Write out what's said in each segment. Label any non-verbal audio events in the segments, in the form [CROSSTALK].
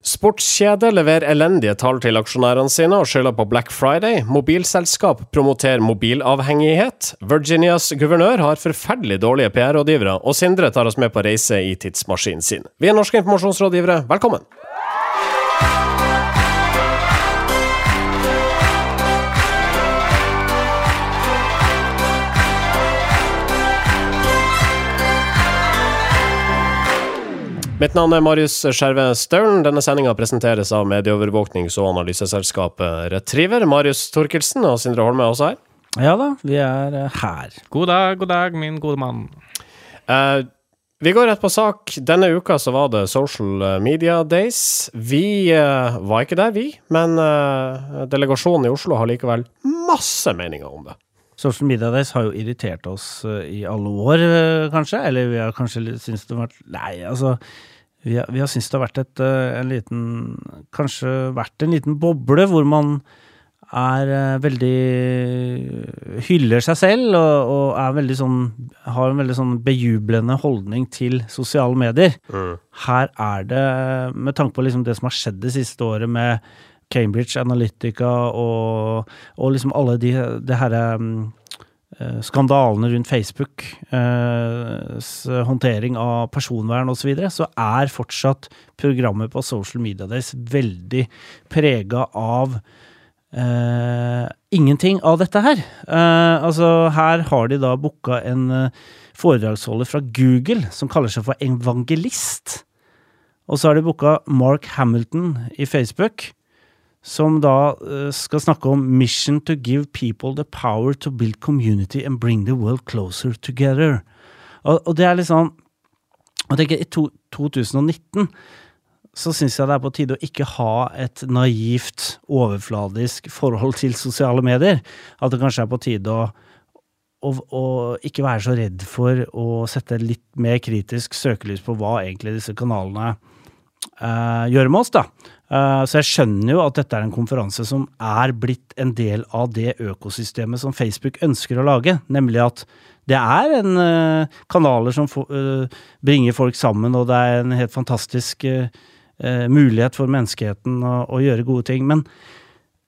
Sportskjede leverer elendige tall til aksjonærene sine og skylder på Black Friday. Mobilselskap promoterer mobilavhengighet. Virginias guvernør har forferdelig dårlige PR-rådgivere, og Sindre tar oss med på reise i tidsmaskinen sin. Vi er norske informasjonsrådgivere, velkommen! Mitt navn er Marius Skjerve Staulen. Denne sendinga presenteres av medieovervåknings- og analyseselskapet Retriever. Marius Torkelsen og Sindre Holme er også her. Ja da, vi er eh, her. God dag, god dag, min gode mann. Eh, vi går rett på sak. Denne uka så var det Social Media Days. Vi eh, var ikke der, vi, men eh, delegasjonen i Oslo har likevel masse meninger om det. Social Media Days har jo irritert oss eh, i alle år, eh, kanskje. Eller vi har kanskje syntes det har vært Nei, altså. Vi har, vi har syntes det har vært et, eh, en liten Kanskje vært en liten boble hvor man er veldig Hyller seg selv og, og er veldig sånn Har en veldig sånn bejublende holdning til sosiale medier. Her er det, med tanke på liksom det som har skjedd det siste året med Cambridge Analytica og, og liksom alle de det herre mm, eh, skandalene rundt Facebook, eh, håndtering av personvern osv., så, videre, så er fortsatt programmet på Social Media Days veldig prega av eh, ingenting av dette her. Eh, altså, her har de da booka en eh, foredragsholder fra Google som kaller seg for evangelist. Og så har de booka Mark Hamilton i Facebook, som da eh, skal snakke om 'Mission to give people the power to build community and bring the world closer together'. Og, og det er litt sånn Jeg tenker, i to, 2019 så syns jeg det er på tide å ikke ha et naivt, overfladisk forhold til sosiale medier. At det kanskje er på tide å å, å ikke være så redd for å sette litt mer kritisk søkelys på hva egentlig disse kanalene eh, gjør med oss, da. Eh, så jeg skjønner jo at dette er en konferanse som er blitt en del av det økosystemet som Facebook ønsker å lage, nemlig at det er en eh, kanaler som eh, bringer folk sammen, og det er en helt fantastisk mulighet for menneskeheten å, gjøre gode ting. Men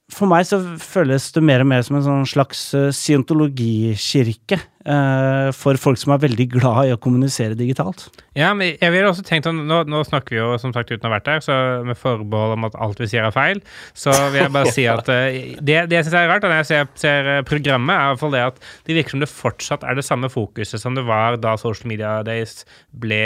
for meg så føles det mer og mer som en sånn slags scientologikirke for folk som er veldig glad i å kommunisere digitalt. Ja, men jeg vil også tenkt sånn, nå, nå snakker vi jo som sagt uten å ha vært der, så med forbehold om at alt vi sier er feil, så vil jeg bare [LAUGHS] si at uh, det, det jeg syns er rart når jeg ser, ser eh, programmet, er i hvert fall det at det virker som det fortsatt er det samme fokuset som det var da Social Media Days ble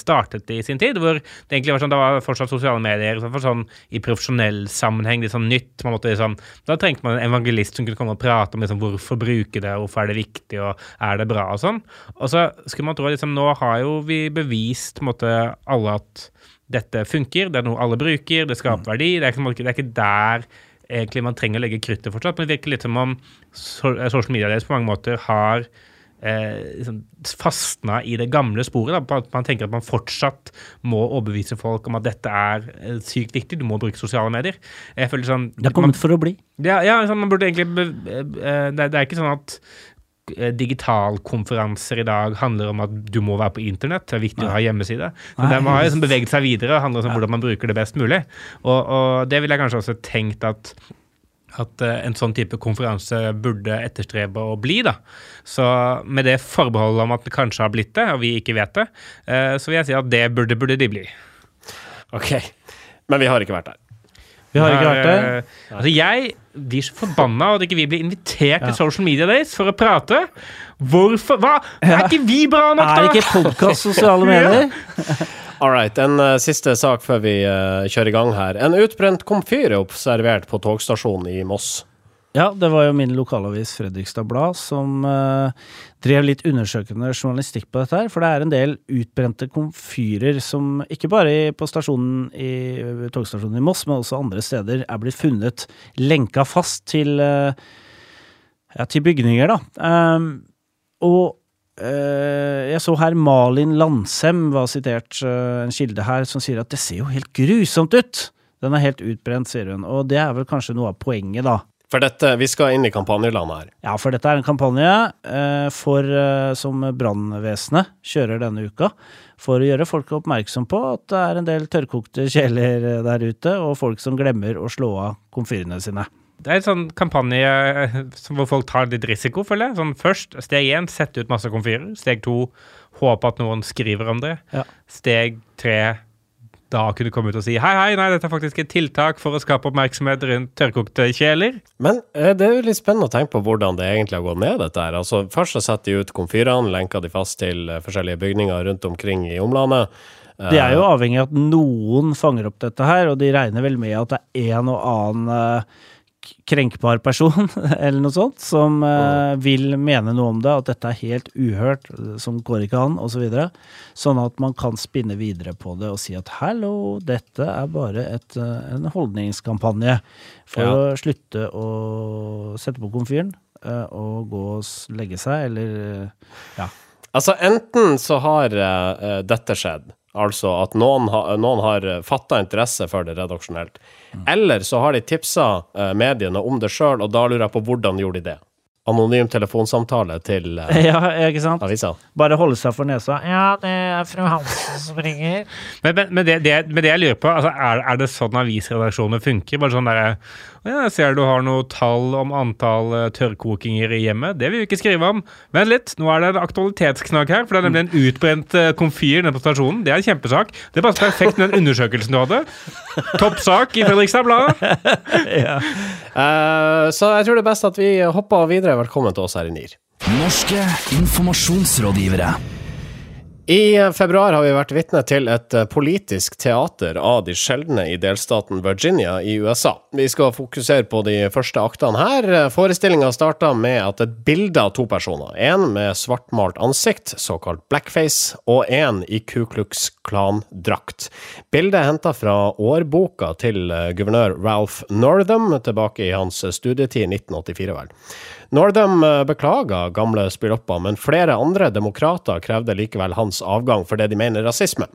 startet i sin tid, hvor det egentlig var sånn, det var fortsatt sosiale medier, for sånn i profesjonell sammenheng, litt sånn nytt, man måtte liksom, da trengte man en evangelist som kunne komme og prate om liksom, hvorfor bruke det, hvorfor er det viktig, og er det bra og sånn. Og så skulle man tro at liksom, nå har jo vi bevist måte alle at dette funker, det er noe alle bruker, det skaper verdi. Det er, ikke, det er ikke der egentlig man trenger å legge kruttet fortsatt, men det virker litt som om sosiale media deres på mange måter har eh, liksom fastna i det gamle sporet. Da, man tenker at man fortsatt må overbevise folk om at dette er eh, sykt viktig, du må bruke sosiale medier. Jeg føler sånn Det er kommet for å bli. ja, ja sånn, man burde egentlig be- eh, det, det er ikke sånn at digitalkonferanser i dag handler om at du må være på internett. Det er viktig å ha hjemmeside. Men Nei. det har liksom beveget seg videre og handler om hvordan man bruker det best mulig. Og, og det ville jeg kanskje også tenkt at at eh, en sånn type konferanse burde etterstrebe å bli. da. Så med det forbeholdet om at det kanskje har blitt det, og vi ikke vet det, eh, så vil jeg si at det burde, burde de bli. Ok, men vi har ikke vært der. Vi har ikke vært der. eh, Altså, jeg blir så forbanna at ikke vi blir invitert Ja. til Social Media Days for å prate. Hvorfor? Hva? Er ikke vi bra nok, da? Er ikke podkast sosiale [LAUGHS] medier? All right, en uh, siste sak før vi uh, kjører i gang her. En utbrent komfyr er observert på togstasjonen i Moss. Ja, det var jo min lokalavis Fredrikstad Blad som eh, drev litt undersøkende journalistikk på dette her. For det er en del utbrente komfyrer som ikke bare på stasjonen i, togstasjonen i Moss, men også andre steder er blitt funnet lenka fast til, eh, ja, til bygninger, da. Eh, og jeg så her Malin Landsem var sitert, eh, en kilde her, som sier at det ser jo helt grusomt ut. Den er helt utbrent, sier hun. Og det er vel kanskje noe av poenget, da. For dette, vi skal inn i kampanjelandet her. Ja, for dette er en kampanje eh, for, eh, som brannvesenet kjører denne uka. For å gjøre folk oppmerksom på at det er en del tørrkokte kjeler eh, der ute, og folk som glemmer å slå av komfyrene sine. Det er en sånn kampanje eh, hvor folk tar litt risiko, føler jeg. Sånn først, steg én, sette ut masse komfyrer. Steg to, håpe at noen skriver om det. Ja. Steg tre, da kunne komme ut og si hei, hei, nei, dette er faktisk et tiltak for å skape oppmerksomhet rundt tørrkokte kjeler. Men eh, det er jo litt spennende å tenke på hvordan det egentlig har gått ned, dette her. Altså, først så setter de ut komfyrene, lenker de fast til eh, forskjellige bygninger rundt omkring i omlandet. De Det er jo avhengig av at noen fanger opp dette her, og de regner vel med at det er en og annen eh, krenkbar person, [LAUGHS] eller noe sånt, som eh, vil mene noe om det, at dette er helt uhørt, som går ikke an, osv. Så videre. sånn at man kan spinne videre på det og si at hallo, dette er bare et, eh, en holdningskampanje for Ja. å slutte å sette på komfyren eh, og gå og legge seg, eller eh, ja. Altså, enten så har eh, dette skjedd, altså at noen, ha, noen har fatta interesse for det redaksjonelt, eller så har de tipsa eh, mediene om det sjøl, og da lurer jeg på hvordan gjorde de det? Anonym telefonsamtale til eh, [LAUGHS] ja, ikke sant? avisa. Bare holde seg for nesa. Ja, det er fru Hansen som ringer. Men, men, men, det, det, men det jeg lurer på, altså, er, er det sånn avisredaksjoner funker? Bare sånn derre «Å ja, Jeg ser du har noe tall om antall eh, tørrkokinger i hjemmet. Det vil vi ikke skrive om. Vent litt, nå er det en aktualitetsknagg her. For det er nemlig en utbrent uh, komfyr nede på stasjonen. Det er en kjempesak. Det passer perfekt med den undersøkelsen du hadde. Toppsak i Fredrikstad Blad. [LAUGHS] ja. uh, så jeg tror det er best at vi hopper videre. Velkommen til oss her i NIR. Norske informasjonsrådgivere. I februar har vi vært vitne til et eh, politisk teater av de sjeldne i delstaten Virginia i USA. Vi skal fokusere på de første aktene her. Forestillinga starta med at et bilde av to personer, en med svartmalt ansikt, såkalt blackface, og en i Ku Klux Klan-drakt. Bildet er henta fra årboka til eh, guvernør Ralph Northam tilbake i hans studietid i 1984, vel. Northam de beklaga gamle spillopper, men flere andre demokrater krevde likevel hans avgang for det de mener er rasisme.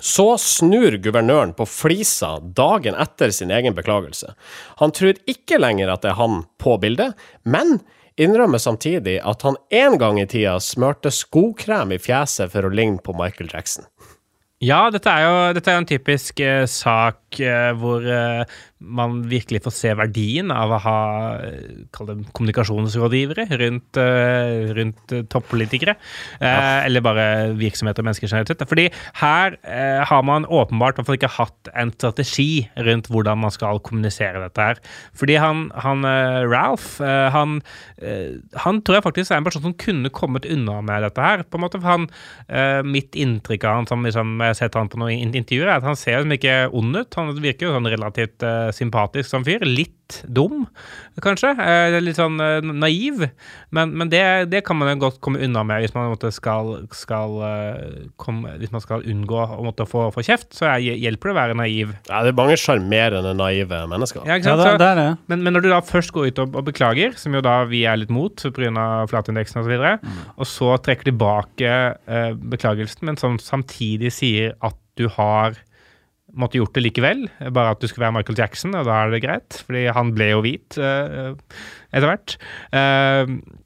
Så snur guvernøren på flisa dagen etter sin egen beklagelse. Han tror ikke lenger at det er han på bildet, men innrømmer samtidig at han en gang i tida smørte skokrem i fjeset for å ligne på Michael Jackson. Ja, dette er jo, dette er jo en typisk eh, sak eh, hvor eh, man virkelig får se verdien av å ha eh, det kommunikasjonsrådgivere rundt, eh, rundt eh, toppolitikere. Eh, Eller bare virksomheter og mennesker generelt sett. Fordi her eh, har man åpenbart hvert fall ikke hatt en strategi rundt hvordan man skal kommunisere dette her. Fordi han, han eh, Ralph, eh, han, eh, han tror jeg faktisk er en person som kunne kommet unna med dette her. på en måte, for han, eh, Mitt inntrykk av han som liksom, jeg har sett han på noen intervjuer, er at han ser liksom ikke ond ut. Han virker jo sånn relativt uh, sympatisk som fyr. Litt dum, kanskje. Uh, litt sånn uh, naiv. Men, men det, det kan man jo godt komme unna med hvis man skal, skal, komme, hvis man skal unngå å måtte få, få kjeft. Så jeg, hjelper det å være naiv. Ja, det er mange sjarmerende, naive mennesker. Ja, ikke Ja, sant? det, det er det. men, men når du da først går ut og, og beklager, som jo da vi er litt mot pga. flatindeksen osv., og, så videre, og så trekker tilbake beklagelsen, men som samtidig sier at du har måtte gjort det likevel, bare at du skulle være Michael Jackson, og da er det greit, fordi han ble jo hvit uh, etter hvert. Uh,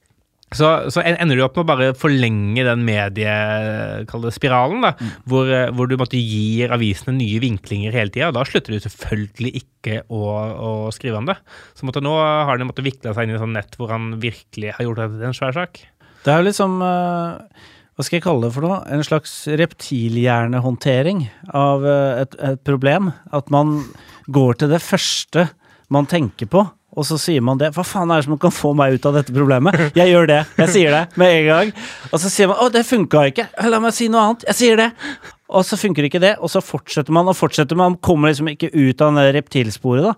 så, så ender du opp med å bare forlenge den mediespiralen, da, hvor, eh, hvor du måtte gi avisene nye vinklinger hele tida. Da slutter du selvfølgelig ikke å, å skrive om det. Så måtte, nå har han måttet vikle seg inn i et sånt nett hvor han virkelig har gjort det til en svær sak. Det er jo liksom eh, Hva skal jeg kalle det for noe? En slags reptilhjernehåndtering av eh, et, et problem. At man går til det første man tenker på, og så sier man det. Hva faen er det som kan få meg ut av dette problemet? Jeg gjør det. Jeg sier det med en gang. Og så sier man 'Å, det funka ikke'. La meg si noe annet. Jeg sier det. Og så funker ikke det, og så fortsetter man og fortsetter. Man kommer liksom ikke ut av det reptilsporet, da.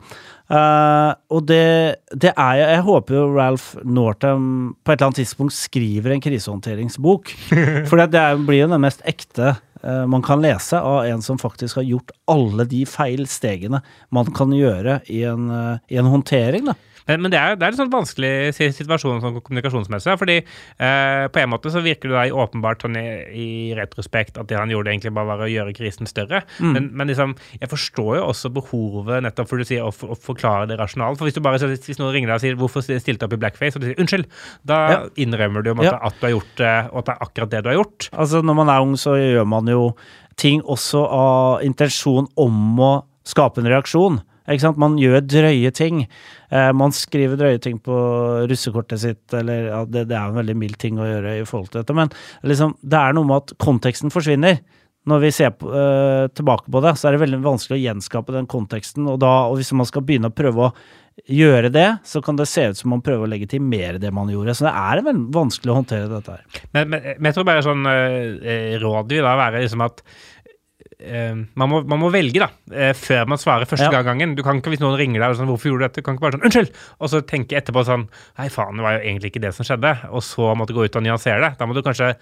Eh, og det, det er jo Jeg håper jo Ralph Northam på et eller annet tidspunkt skriver en krisehåndteringsbok. [LAUGHS] For det er, blir jo den mest ekte uh, man kan lese av en som faktisk har gjort alle de feil stegene man kan gjøre i en, uh, i en håndtering, da. Men, men det, er, det er en sånn vanskelig situasjon sånn kommunikasjonsmessig. Fordi eh, på en måte så virker det da i åpenbart sånn i, i retrospekt at det han gjorde, egentlig bare var å gjøre krisen større. Men, men liksom, jeg forstår jo også behovet nettopp for du sier å, å forklare det rasjonalt. For hvis du bare hvis noen ringer deg og sier 'hvorfor stilte du opp i blackface', og du sier 'unnskyld', da Ja. innrømmer du Ja. at du har gjort det, og at det er akkurat det du har gjort. Altså, når man er ung, så gjør man jo ting også av intensjon om å skape en reaksjon. Ikke sant? Man gjør drøye ting. Eh, man skriver drøye ting på russekortet sitt, eller ja, det, det er en veldig mild ting å gjøre i forhold til dette, men liksom, det er noe med at konteksten forsvinner. Når vi ser på, eh, tilbake på det, så er det veldig vanskelig å gjenskape den konteksten, og, da, og hvis man skal begynne å prøve å gjøre det, så kan det se ut som man prøver å legitimere det man gjorde. Så det er veldig vanskelig å håndtere dette her. Men, men, jeg tror bare sånn eh, råd vil da være liksom at eh, man, må, man må velge, da, eh, før man svarer første Ja. gangen. Du kan ikke, Hvis noen ringer deg og sånn 'Hvorfor gjorde du dette?' Du kan ikke bare sånn 'Unnskyld!' Og så tenke etterpå sånn 'Nei, faen, det var jo egentlig ikke det som skjedde.' Og så måtte gå ut og nyansere det. Da må du kanskje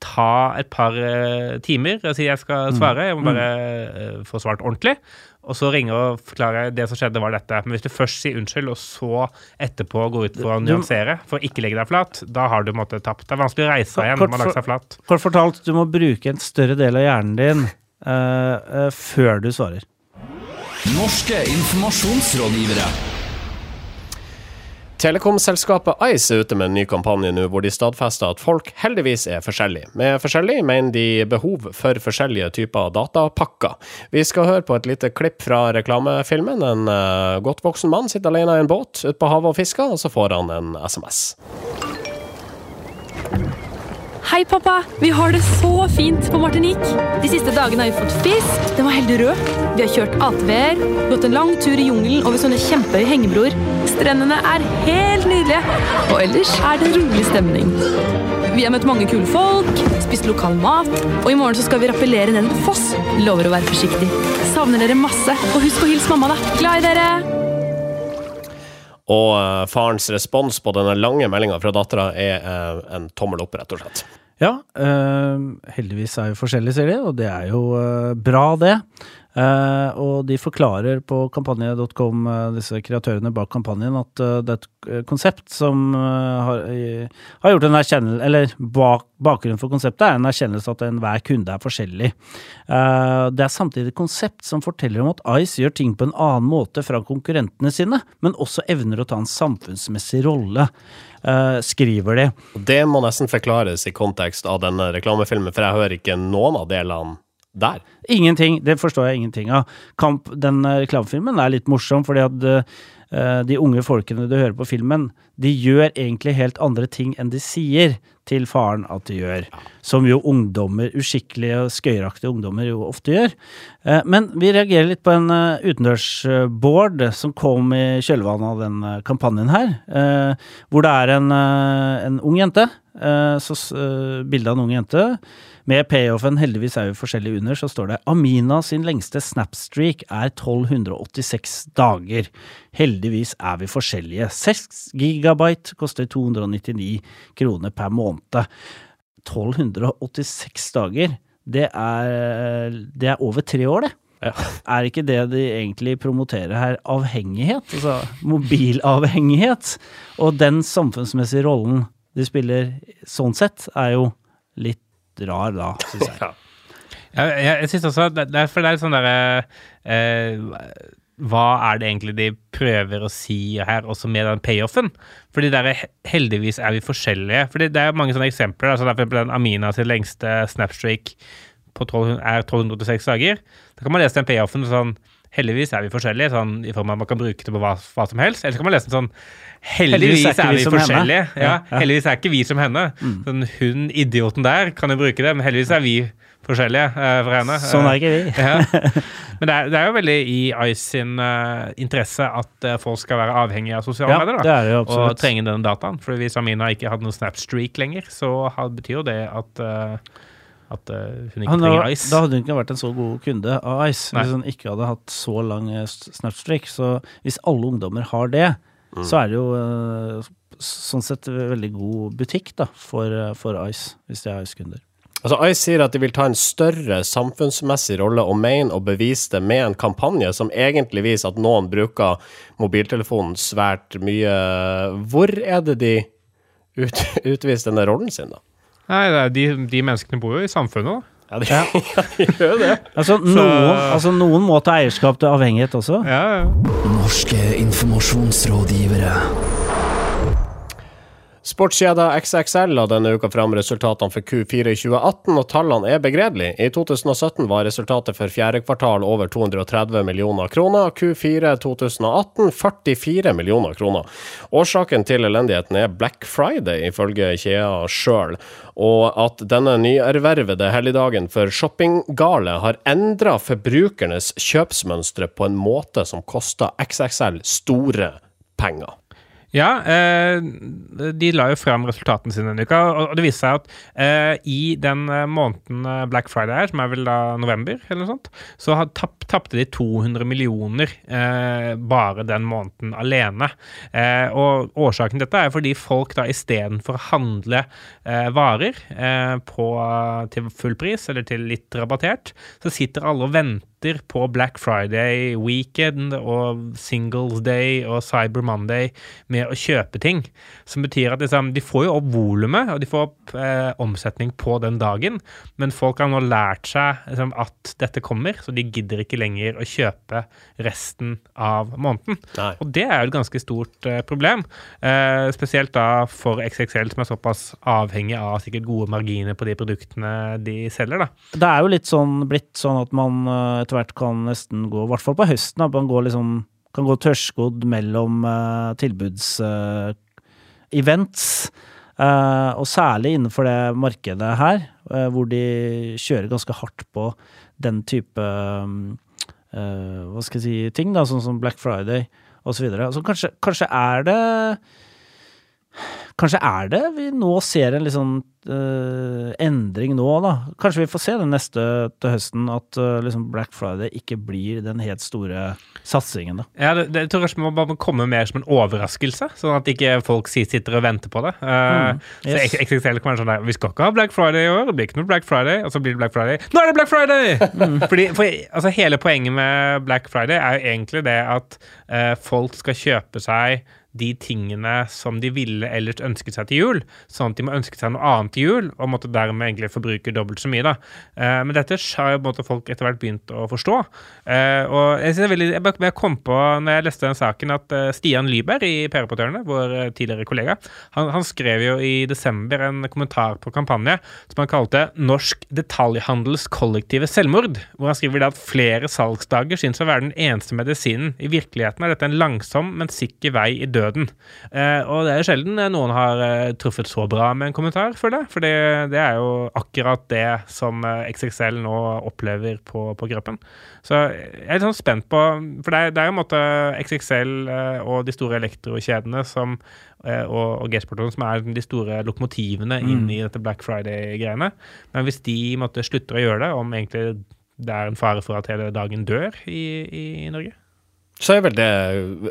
ta et par eh, timer og si 'jeg skal svare', jeg må bare eh, få svart ordentlig. Og så ringe og forklare 'det som skjedde, var dette'. Men hvis du først sier unnskyld, og så etterpå går ut for å nyansere, for å ikke legge deg flat, da har du på en måte tapt. Det er vanskelig å reise deg igjen når man har lagt seg flat. Kort fortalt, du må bruke en større del av hjernen din eh, eh, før du svarer. Norske informasjonsrådgivere. Telekomselskapet Ice er ute med en ny kampanje nå, hvor de stadfester at folk heldigvis er forskjellige. Med forskjellig mener de behov for forskjellige typer datapakker. Vi skal høre på et lite klipp fra reklamefilmen. En eh, godt voksen mann sitter alene i en båt ute på havet og fisker, og så får han en SMS. Hei, pappa. Vi har det så fint på Martinique. De siste dagene har vi fått fisk. Den var helt rød. Vi har kjørt ATV-er, gått en lang tur i jungelen over sånne kjempehøye hengebroer. Strendene er helt nydelige. Og ellers er det rolig stemning. Vi har møtt mange kule folk, spist lokal mat, og i morgen så skal vi rappellere ned en foss. Lover å være forsiktig. Savner dere masse. Og husk å hilse mamma, da. Glad i dere! Og eh, farens respons på denne lange meldinga fra dattera er eh, en tommel opp, rett og slett. Ja, eh, heldigvis er vi forskjellige, sier de, og det er jo eh, bra, det. Uh, og de forklarer på kampanje.com, uh, disse kreatørene bak kampanjen, at uh, det er et konsept som har, har gjort en erkjennelse Eller bak, bakgrunnen for konseptet er en erkjennelse at enhver kunde er forskjellig. Det er samtidig et konsept som forteller om at Ice gjør ting på en annen måte fra konkurrentene sine, men også evner å ta en samfunnsmessig rolle, skriver de. Det må nesten forklares i kontekst av denne reklamefilmen, for jeg hører ikke noen av delene der. Ingenting. Det forstår jeg ingenting av. Kamp, den eh, reklamefilmen er litt morsom, fordi at eh, de unge folkene du hører på filmen, de gjør egentlig helt andre ting enn de sier til faren at de gjør. Som jo ungdommer, uskikkelige og skøyeraktige ungdommer jo ofte gjør. Eh, men vi reagerer litt på en uh, utendørsboard som kom i kjølvannet av den eh, kampanjen her. eh, hvor det er en, eh, en ung jente. eh, så, eh, bilde av en ung jente. Med payoffen 'heldigvis er vi forskjellige under', så står det Amina sin lengste snapstreak er 1286 dager. Heldigvis er vi forskjellige. 6 gigabyte koster 299 kroner per måned. 1286 dager, det er, det er over tre år, det. Er ikke det de egentlig promoterer her, avhengighet? Altså mobilavhengighet? Og den samfunnsmessige rollen de spiller sånn sett, er jo litt rar da, syns jeg. Ja. Jeg, jeg, jeg synes også det, det er, det er sånn derre eh, Hva er det egentlig de prøver å si her, også med den payoffen? Fordi der er, heldigvis er vi forskjellige. Fordi det er mange sånne eksempler. altså Derfor den Amina sin lengste snapstreak på 12, er 1286 dager. Da kan man lese den payoffen sånn Heldigvis er vi forskjellige, sånn i form av at man kan bruke det på hva, hva som helst. Eller så kan man lese den sånn Heldigvis, er, vi, vi forskjellige. Ja. Heldigvis er ikke vi som henne. Sånn, hun idioten der kan jo bruke det, men heldigvis er vi forskjellige uh, for henne. Sånn er ikke vi. ja. [LAUGHS] Men det er, det er jo veldig i Ice sin uh, interesse at uh, folk skal være avhengige av sosiale Ja, medier. det er det jo og trenge denne dataen. For hvis Amina ikke hadde noen Snap-streak lenger, så betyr jo det at, eh, at uh, hun ikke Han, trenger Ice. da hadde hun ikke vært en så god kunde av Ice Nei. hvis hun ikke hadde hatt så lang eh, snapstreak. Så hvis alle ungdommer har det, så er det jo uh, sånn sett veldig god butikk da, for, for Ice, hvis de er Ice-kunder. Altså, Ice sier at de vil ta en større samfunnsmessig rolle og mener å bevise det med en kampanje som egentlig viser at noen bruker mobiltelefonen svært mye. Hvor er det de ut, utviser denne rollen sin, da? Nei, det er de, de menneskene bor jo i samfunnet, da. Ja, de, [LAUGHS] ja, de gjør det. Altså, noen, altså, noen må ta eierskap til avhengighet også. Ja, ja. Norske informasjonsrådgivere. Sportskjeda XXL la denne uka fram resultatene for Q4 i 2018, og tallene er begredelige. I 2017 var resultatet for fjerde kvartal over 230 millioner kroner, Q4 2018 44 millioner kroner. Årsaken til elendigheten er Black Friday, ifølge kjeda sjøl, og at denne nyervervede helligdagen for shoppinggale har endra forbrukernes kjøpsmønstre på en måte som koster XXL store penger. Ja, eh, de la jo fram resultatene sine denne uka, og det viste seg at eh, i den eh, måneden Black Friday er, som er vel da november, eller noe sånt, så tapte de 200 millioner bare den måneden alene. Og årsaken til dette er fordi folk da istedenfor å handle varer på, til full pris, eller til litt rabattert, så sitter alle og venter venter på Black Friday weekend og Singles Day og Cyber Monday med å kjøpe ting. Som betyr at liksom, de får jo opp volumet, og de får opp eh, omsetning på den dagen. Men folk har nå lært seg liksom, at dette kommer, så de gidder ikke lenger å kjøpe resten av måneden. Nei. Og det er jo et ganske stort eh, problem. Eh, spesielt da for XXL, som er såpass avhengig av sikkert gode marginer på de produktene de selger. da. Det er jo litt sånn blitt sånn at man eh, etter hvert kan nesten gå, i hvert fall på høsten, at man går liksom, kan gå tørrskodd mellom uh, tilbudsevents. Uh, uh, og særlig innenfor det markedet her, hvor de kjører ganske hardt på den type hva skal jeg si, ting, da, sånn som Black Friday osv. Så så kanskje, kanskje er det Kanskje er det vi nå ser en litt sånn uh, endring nå, da. Kanskje vi får se det neste til høsten, at uh, liksom Black Friday ikke blir den helt store satsingen, da. Ja, det, det, jeg tror bare må komme mer som en overraskelse, sånn at ikke folk sitter og venter på det. Uh, mm, yes. Så XXL kan være sånn der Vi skal ikke ha Black Friday i år, det blir ikke noe Black Friday, og så blir det Black Friday. Nå er det Black Friday! Mm. Fordi, for, altså, hele poenget med Black Friday er jo egentlig det at folk skal kjøpe seg de tingene som de ville ellers ønsket seg til jul, sånn at de må ønske seg noe annet til jul, og måtte dermed egentlig forbruke dobbelt så mye. da. Eh, men dette har jo måte, folk etter hvert begynt å forstå. Eh, og jeg, synes veldig, jeg, jeg kom på når jeg leste den saken, at uh, Stian Lyberg i PR-rapportørene, vår uh, tidligere kollega, han, han, skrev jo i desember en kommentar på kampanje som han kalte 'Norsk detaljhandels kollektive selvmord', hvor han skriver at flere salgsdager synes å være den eneste medisinen. I virkeligheten er dette en langsom, men sikker vei i døden døden. Eh, og det er sjelden noen har eh, truffet så bra med en kommentar for det, for det, det er jo akkurat det som eh, XXL nå opplever på, på gruppen. Så jeg er litt sånn spent på For det det er jo en måte XXL eh, og de store elektrokjedene som eh, og, og G-sportene som er de store lokomotivene mm. inn i dette Black Friday-greiene. Men hvis de måtte slutter å gjøre det, om egentlig det er en fare for at hele dagen dør i, i Norge? Så er vel det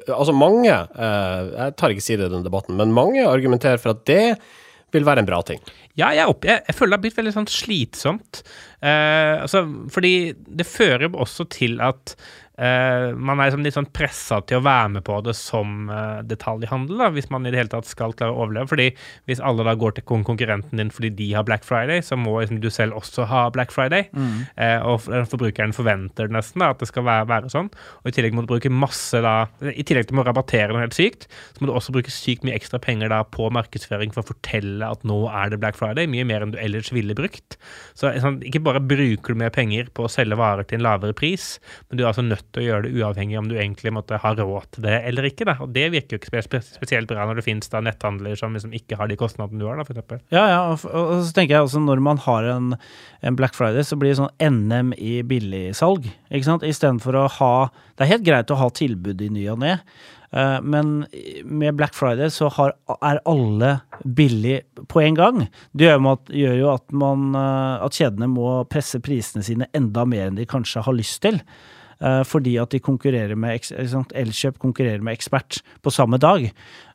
Altså, mange eh, Jeg tar ikke side i den debatten, men mange argumenterer for at det vil være en bra ting. Ja, jeg, opp, jeg, jeg føler det har blitt veldig sånn slitsomt. Eh, altså, fordi det fører også til at Uh, man er liksom litt sånn pressa til å være med på det som uh, detaljhandel, da, hvis man i det hele tatt skal klare å overleve. fordi hvis alle da går til konkurrenten din fordi de har Black Friday, så må liksom, du selv også ha Black Friday. Mm. Uh, og forbrukeren forventer nesten da, at det skal være, være, sånn. Og i tillegg må du bruke masse da, i tillegg til å rabattere noe helt sykt, så må du også bruke sykt mye ekstra penger da på markedsføring for å fortelle at nå er det Black Friday, mye mer enn du ellers ville brukt. Så sånn, ikke bare bruker du mer penger på å selge varer til en lavere pris, men du er altså nødt til å gjøre det uavhengig om du egentlig måtte ha råd til det eller ikke. Da. Og det virker jo ikke spesielt bra når det finnes da netthandler som liksom ikke har de kostnadene du har, da, f.eks. Ja, ja, og, og, så tenker jeg også når man har en, en Black Friday, så blir det sånn NM i billigsalg. ikke sant? Istedenfor å ha Det er helt greit å ha tilbud i ny og ne. Eh, men med Black Friday så har, er alle billig på en gang. Det gjør, at, gjør jo at, man, eh, at kjedene må presse prisene sine enda mer enn de kanskje har lyst til. Eh, fordi at de konkurrerer med Elkjøp konkurrerer med ekspert på samme dag,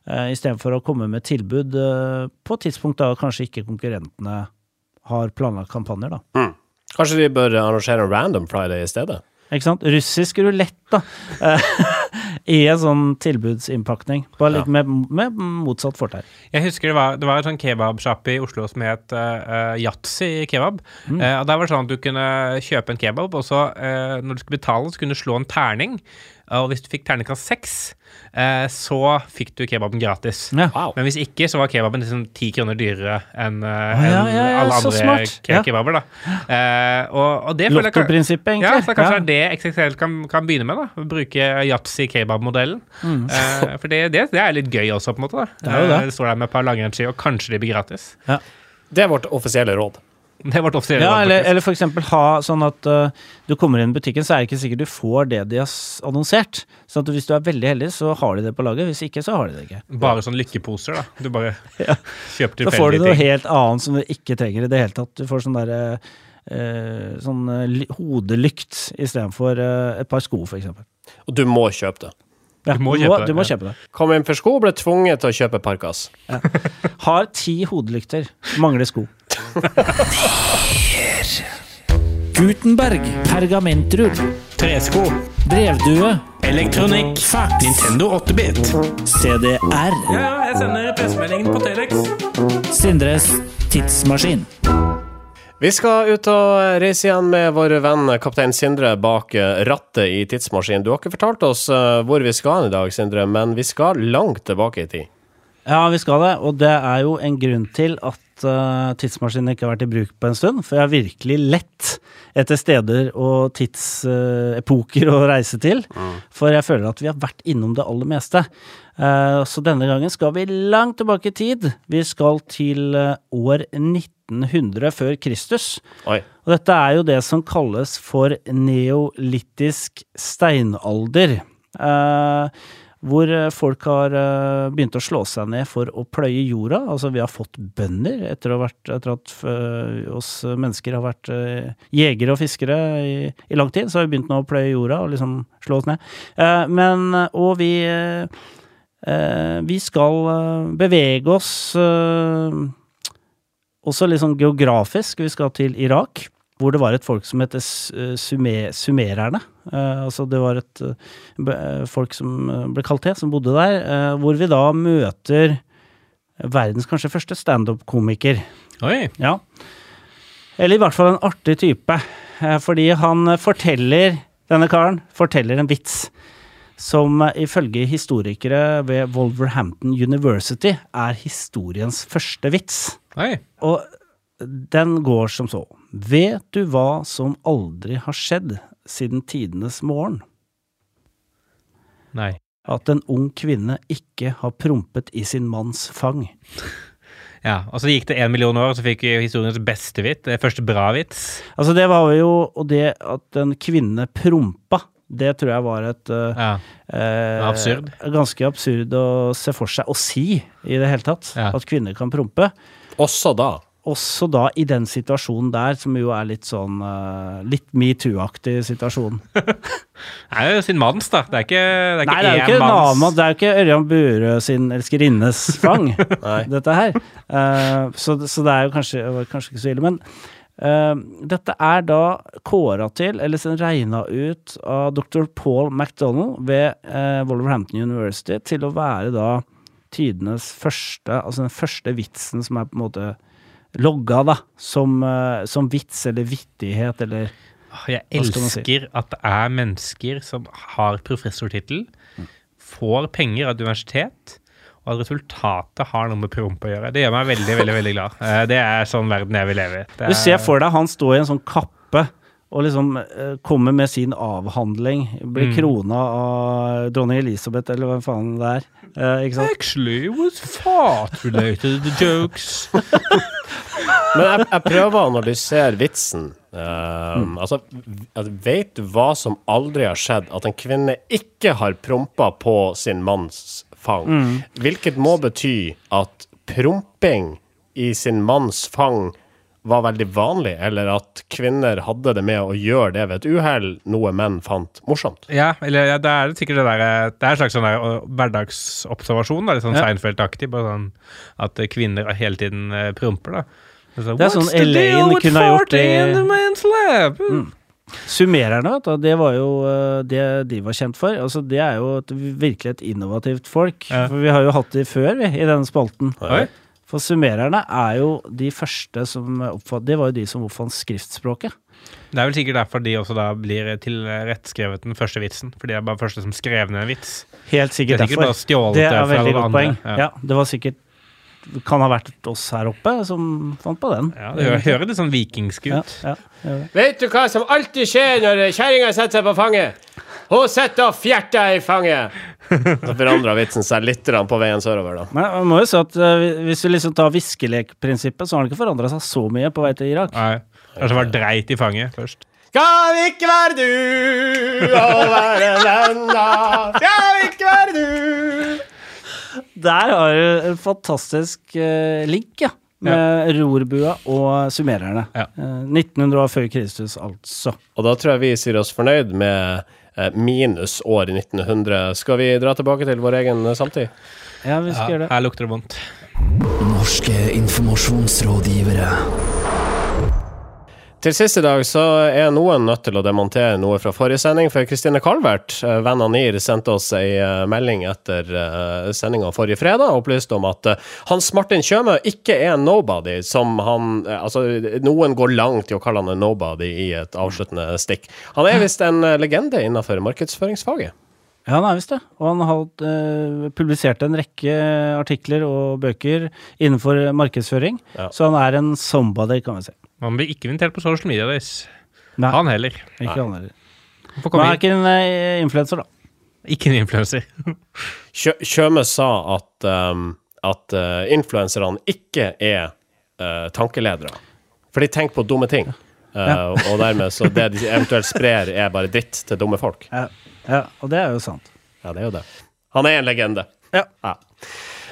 uh, istedenfor å komme med tilbud uh, på et tidspunkt da kanskje ikke konkurrentene har planlagt kampanjer, da. Kanskje de bør arrangere random friday i stedet? Ikke sant? Russisk rulett, da. Eh, [LAUGHS] I en sånn tilbudsinnpakning. Bare litt med, med motsatt fortegn. Jeg husker det var, det var en sånn kebabsjappe i Oslo som het uh, Yatzy kebab. Eh, og Der var det sånn at du kunne kjøpe en kebab, og så uh, når du skulle betale, så kunne du slå en terning. Og hvis du fikk terningkast seks, eh, så fikk du kebaben gratis. Ja. Wow. Men hvis ikke, så var kebaben liksom ti kroner dyrere enn eh, ja, ja, ja, alle andre ke Ja. kebaber. da. Eh, og, og det Lottoprinsippet, egentlig. Ja, så kanskje Ja. er det XXL kan, kan begynne med. Da Bruke yatzy kebab-modellen. Eh, for det, det, det er litt gøy også, på en måte. da Mm. Det er jo det. Eh, det står der med et par langrennsski, og kanskje de blir gratis. Det er vårt offisielle råd. Det er vårt offisielle Ja, råd, eller, eller for eksempel ha sånn at uh, du kommer inn i butikken, så er det ikke sikkert du får det de har annonsert. Sånn at hvis du er veldig heldig, så har de det på laget. Hvis ikke, så har de det ikke. Bare sånn lykkeposer, da. Du bare Ja. kjøper Da får du noe ting. helt annet som du ikke trenger i det hele tatt. Du får sånn derre uh, sånn uh, ly- hodelykt istedenfor uh, et par sko, for eksempel. Og du må kjøpe det. Ja, Du må kjøpe det, du må kjøpe det. Kom inn for sko, ble tvunget til å kjøpe parkas. Har ti hodelykter, mangler sko. Gutenberg. Pergamentrull. Tresko. Brevdue. Elektronikk. Fax. Nintendo 8-bit. CDR. Ja, jeg sender pressemeldingen på Telex. Sindres tidsmaskin. Vi skal ut og reise igjen med vår venn kaptein Sindre bak eh, rattet i tidsmaskinen. Du har ikke fortalt oss eh, hvor vi skal i dag, Sindre, men vi skal langt tilbake i tid. Ja, vi skal det, og det er jo en grunn til at uh, tidsmaskinen ikke har vært i bruk på en stund. For jeg har virkelig lett etter steder og tidsepoker uh, å reise til. Mm. For jeg føler at vi har vært innom det aller meste. Uh, så denne gangen skal vi langt tilbake i tid. Vi skal til år 19. 1500 før Kristus. Oi. Og dette er jo det som kalles for neolittisk steinalder. Eh, hvor folk har eh, begynt å slå seg ned for å pløye jorda. Altså, vi har fått bønder etter, vært, etter at uh, oss mennesker har vært uh, jegere og fiskere i, i, lang tid. Så har vi begynt nå å pløye jorda og liksom slå oss ned. Eh, men, og vi eh, vi skal bevege oss eh, litt sånn geografisk. Vi skal til Irak, hvor det var et folk som heter s- eh, sumererne. Eh, altså det var et eh, folk som ble kalt det, som bodde der. hvor vi da møter verdens kanskje første standup-komiker. Oi. Ja. Eller i hvert fall en artig type. Fordi han forteller, denne karen, forteller en vits som eh, ifølge historikere ved Wolverhampton University er historiens første vits. Nei. Og den går som så. Vet du hva som aldri har skjedd siden tidenes morgen? Nei. At en ung kvinne ikke har prompet i sin manns fang. Ja, og så gikk det én million år, og så fikk vi historiens beste vits. Det første bra vits. Altså, det var jo Og det at en kvinne prompa, det tror jeg var et eh, Ja. eh, Absurd. Ganske absurd å se for seg, å si i det hele tatt, Ja. at kvinner kan prompe. Også da. Også da i den situasjonen der, som jo er litt sånn uh, Litt metoo-aktig situasjon. [LAUGHS] Det er jo sin manns, da. Det er ikke, det er Nei, det er jo ikke manns det er jo ikke Ørjan Burøe sin elskerinnes [LAUGHS] fang, dette her. Uh, så, så det er jo kanskje, kanskje ikke så ille. Men dette er da kåra til, eller regna ut av dr. Paul MacDonald ved uh, Wolverhampton University til å være da tidenes første, altså den første vitsen som er på en måte logga, da, som, eh, som vits eller vittighet eller Jeg elsker si? at det er mennesker som har professortittel, får penger av et universitet, og at resultatet har noe med promp å gjøre. Det gjør meg veldig, veldig veldig glad. Eh, Det er sånn verden jeg vil leve i. Det Du ser er- for deg han står i en sånn kappe og liksom eh, kommer med sin avhandling. Blir Mm. krona av dronning Elisabeth, eller hvem faen det er. Eh, ikke sant? Actually, it was fart-related jokes. [LAUGHS] Men jeg, jeg prøver å analysere vitsen. Um, Altså, at vet du hva som aldri har skjedd? At en kvinne ikke har prompa på sin manns fang. Hvilket må bety at promping i sin manns fang var veldig vanlig, eller at kvinner hadde det med å gjøre det ved et uhell, noe menn fant morsomt. Ja, eller ja, det er sikkert det der eh, Det er en slags sånn der hverdagsobservasjon, da, litt sånn Ja. Seinfeld-aktig. Sånn at kvinner hele tiden eh, promper, da. Så, Det er sånn "What's the deal Elaine kunne ha gjort 40 in det- the man's lab?" Summererne, det var jo eh, det de var kjent for. Altså, det er jo et, virkelig et innovativt folk. Ja. For vi har jo hatt de før, vi, i denne spalten. Oi. For summererne er jo de første som oppfant Det var jo de som oppfant skriftspråket. Det er vel sikkert derfor de også da blir tilrettskrevet den første vitsen. For de er bare første som skrev ned en vits. Helt sikkert, Det er sikkert bare derfor. stjålet Det er veldig godt andre. poeng. Ja. Ja, det var sikkert kan ha vært oss her oppe som fant på den. Ja, det høres hører litt sånn vikingsk ut. ja, ja. Vet du hva som alltid skjer når kjerringa setter seg på fanget? Hun sitter og fjerter i fanget! Så forandra vitsen seg litt på veien sørover, da. Men man må jo si at eh, hvis vi liksom tar viskelekprinsippet, så har det ikke forandra seg så mye på vei til Irak. Nei. Kanskje var dreit i fanget først. Skal ikke være du og være venner, skal ikke være du Der har du en fantastisk uh, link, ja. Med rorbua og summererne. Ja. Uh, 1900 år før Kristus, altså. Og da tror jeg vi sier oss fornøyd med uh, minus år 1900. Skal vi dra tilbake til vår egen eh, samtid? Ja, vi skal Ja, gjøre det. her lukter det vondt. Norske informasjonsrådgivere. Til sist i dag så er noen nødt til å demontere noe fra forrige sending, for Kristine Calvert, eh, venn av NIR, sendte oss ei eh, melding etter uh, sendinga forrige fredag og opplyste om at eh, Hans Martin Tjøme ikke er nobody, som han eh, Altså, noen går langt i å kalle han en nobody i et avsluttende stikk. Han er visst en eh, legende innenfor markedsføringsfaget. Ja, han er visst det. Og han har uh, publisert en rekke artikler og bøker innenfor markedsføring. Ja. Så han er en somebody, kan vi si. Han blir ikke invitert på social media days. Nei, Han heller. ikke han heller. Han er ikke en uh, influenser, da. Ikke en influenser. Kjø [LAUGHS] Tjøme sa at, um, at uh, influenserne ikke er uh, tankeledere. For de tenker på dumme ting. Uh, Og dermed så det de eventuelt sprer, er bare dritt til dumme folk. Ja, ja, og det er jo sant. Ja, det er jo det. Han er en legende. Ja.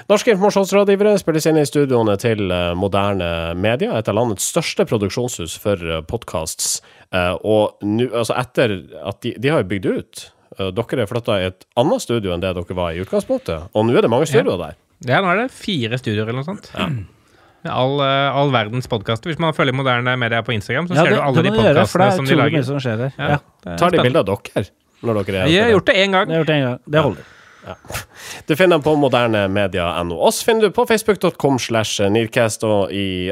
Norske informasjonsrådgivere spilles inn i studioene til eh, moderne media, et av landets største produksjonshus for uh, podkasts. og nu, altså etter at de, de har jo bygd ut. Eh, dere er flytta i et annet studio enn det dere var i utgangspunktet, og nå er det mange studioer der. Ja, nå er det fire studioer eller noe sånt. Med All, eh, all verdens podkaster. Hvis man følger moderne media på Instagram, så Ja, ser det, du alle de podkastene som de lager. som skjer der. Ja, Ja, Tar de bilde bilder av dere når dere er Vi har gjort det én gang. det har jeg gjort en gang. Det holder. Du finner dem på modernemedia.no. Oss finner du på facebook.com slash nearcast og i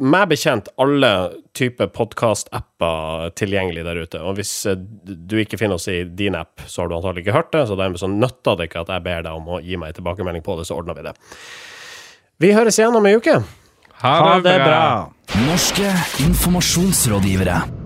meg bekjent alle typer podkast-apper tilgjengelig der ute. Og hvis eh, du ikke finner oss i din app, så har du antagelig ikke hørt det, så dermed så nytter det ikke at jeg ber deg om å gi meg tilbakemelding på det, så ordner vi det. Vi høres igjen om ei uke. Ha Ha det det bra. bra! Norske informasjonsrådgivere.